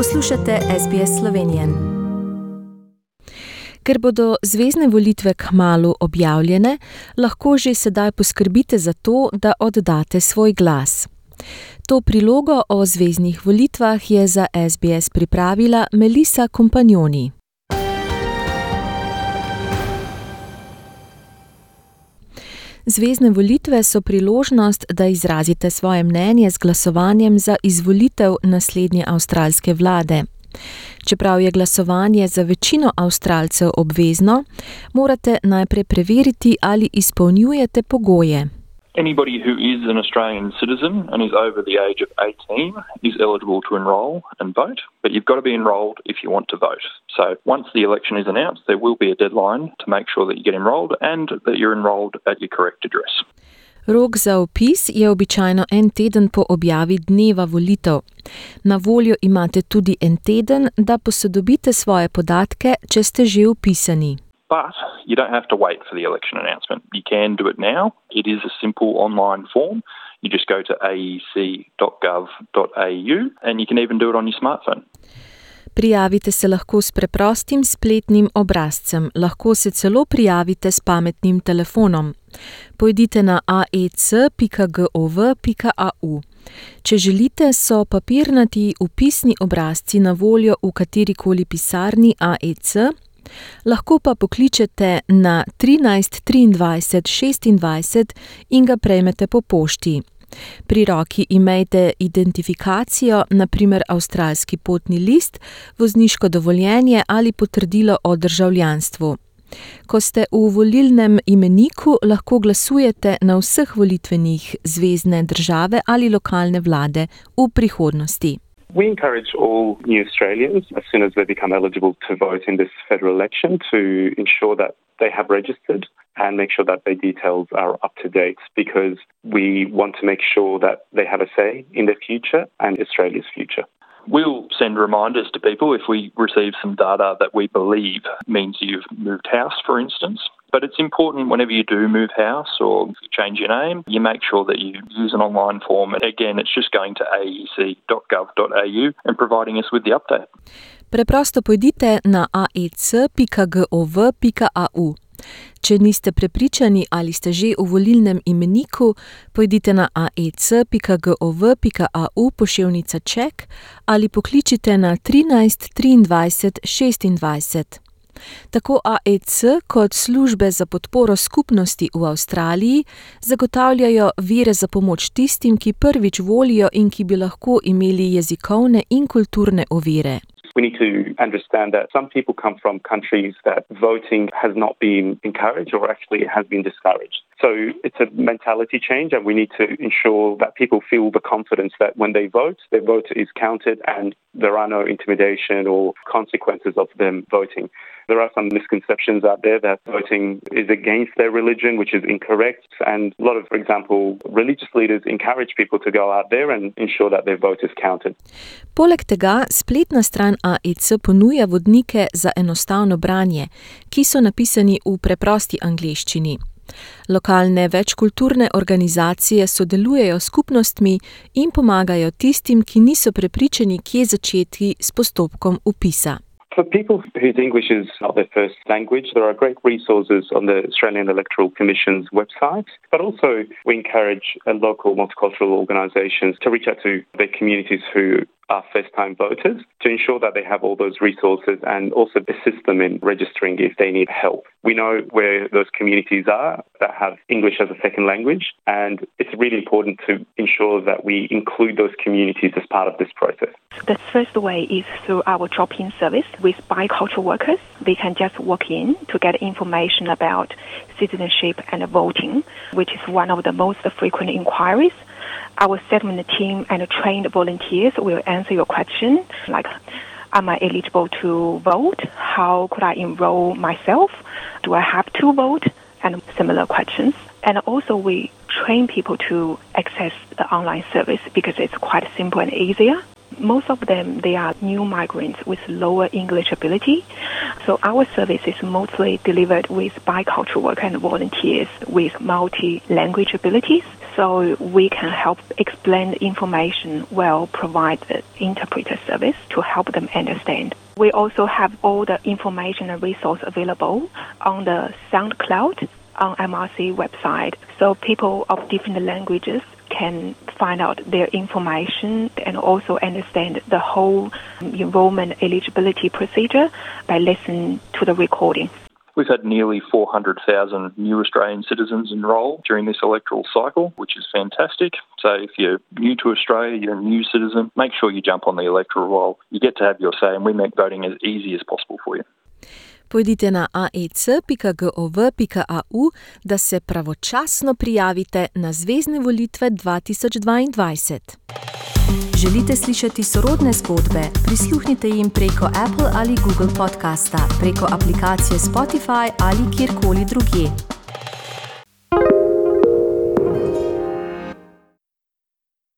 Poslušate SBS Slovenijo. Ker bodo zvezdne volitve k malu objavljene, lahko že sedaj poskrbite za to, da oddate svoj glas. To prilogo o zvezdnih volitvah je za SBS pripravila Melisa Kompanjoni. Zvezdne volitve so priložnost, da izrazite svoje mnenje z glasovanjem za izvolitev naslednje avstralske vlade. Čeprav je glasovanje za večino avstralcev obvezno, morate najprej preveriti, ali izpolnjujete pogoje. Anybody who is an Australian citizen and is over the age of 18 is eligible to enrol and vote, but you've got to be enrolled if you want to vote. So once the election is announced, there will be a deadline to make sure that you get enrolled and that you're enrolled at your correct address. Rok za opis je običajno en teden po objavi dneva volitev. Na voljo imate tudi en teden, da posodobite svoje podatke, če ste že upisani. But you don't have to wait for the election announcement. You can do it now. It is a simple online form. You just go to aec.gov.au and you can even do it on your smartphone. Prijavite se lahko s preprostim spletnim obrazcem, lahko se celo prijavite s pametnim telefonom. Pojdite na aec.gov.au. Če želite, so papirnati upisni obrazci na voljo v katerikoli pisarni AEC, lahko pa pokličete na 13 23 26 in ga prejmete po pošti. Pri roki imejte identifikacijo, naprimer avstralski potni list, vozniško dovoljenje ali potrdilo o državljanstvu. Ko ste v volilnem imeniku, lahko glasujete na vseh volitvenih zvezdne države ali lokalne vlade v prihodnosti. We encourage all new Australians, as soon as they become eligible to vote in this federal election, to ensure that they have registered and make sure that their details are up to date because we want to make sure that they have a say in their future and Australia's future. We'll send reminders to people if we receive some data that we believe means you've moved house, for instance. But it's important whenever you do move house or change your name, you make sure that you use an online form. And again, it's just going to aec.gov.au and providing us with the update. Preprosto pojdite na aec.gov.au. Če niste prepričani ali ste že v volilnem imeniku, pojdite na aec.gov.au pošiljnica ček ali pokličite na 13 23 26. Tako AEC kot službe za podporo skupnosti v Avstraliji zagotavljajo vire za pomoč tistim, ki prvič volijo in ki bi lahko imeli jezikovne in kulturne ovire. We need to understand that some people come from countries that voting has not been encouraged or actually has been discouraged. So it's a mentality change, and we need to ensure that people feel the confidence that when they vote, their vote is counted and there are no intimidation or consequences of them voting. There are some misconceptions out there that voting is against their religion, which is incorrect. And a lot of, for example, religious leaders encourage people to go out there and ensure that their vote is counted. Poleg tega, spletna stran AEC ponuja vodnike za enostavno branje, ki so napisani v preprosti angleščini. Lokalne večkulturne organizacije sodelujejo s skupnostmi in pomagajo tistim, ki niso prepričani, kje začeti s postopkom upisa. For people whose English is not their first language, there are great resources on the Australian Electoral Commission's website. But also, we encourage local multicultural organisations to reach out to their communities who are first time voters to ensure that they have all those resources and also assist them in registering if they need help. We know where those communities are that have English as a second language, and it's really important to ensure that we include those communities as part of this process. The first way is through our drop in service with bicultural workers. They can just walk in to get information about citizenship and voting, which is one of the most frequent inquiries our settlement team and trained volunteers will answer your question like am I eligible to vote? How could I enroll myself? Do I have to vote? And similar questions. And also we train people to access the online service because it's quite simple and easier. Most of them, they are new migrants with lower English ability. So our service is mostly delivered with bicultural work and volunteers with multi-language abilities. So we can help explain the information well, provide the interpreter service to help them understand. We also have all the information and resource available on the SoundCloud on MRC website. So people of different languages can find out their information and also understand the whole enrollment eligibility procedure by listening to the recording. We've had nearly 400,000 new Australian citizens enrol during this electoral cycle, which is fantastic. So if you're new to Australia, you're a new citizen, make sure you jump on the electoral roll. You get to have your say, and we make voting as easy as possible for you. Pojdite na aec.gov.au, da se pravočasno prijavite na zvezdne volitve 2022. Želite slišati sorodne zgodbe? Prisluhnite jim preko Apple ali Google podcasta, preko aplikacije Spotify ali kjerkoli drugje.